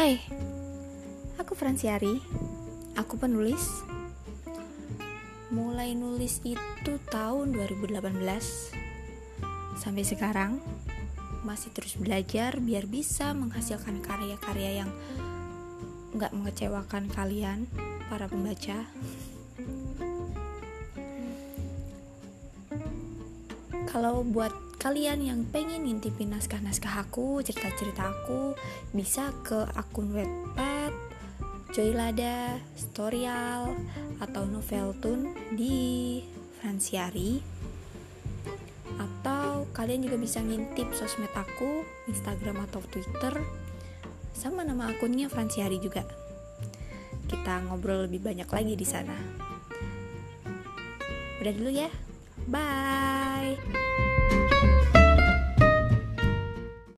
Hai, aku Franciari. Aku penulis. Mulai nulis itu tahun 2018. Sampai sekarang masih terus belajar biar bisa menghasilkan karya-karya yang nggak mengecewakan kalian, para pembaca. Kalau buat kalian yang pengen ngintipin naskah-naskah aku, cerita-cerita aku, bisa ke akun Wattpad, Joylada, Storyal, atau Noveltune di Franciari. Atau kalian juga bisa ngintip sosmed aku, Instagram atau Twitter, sama nama akunnya Franciari juga. Kita ngobrol lebih banyak lagi di sana. Udah dulu ya. Bye.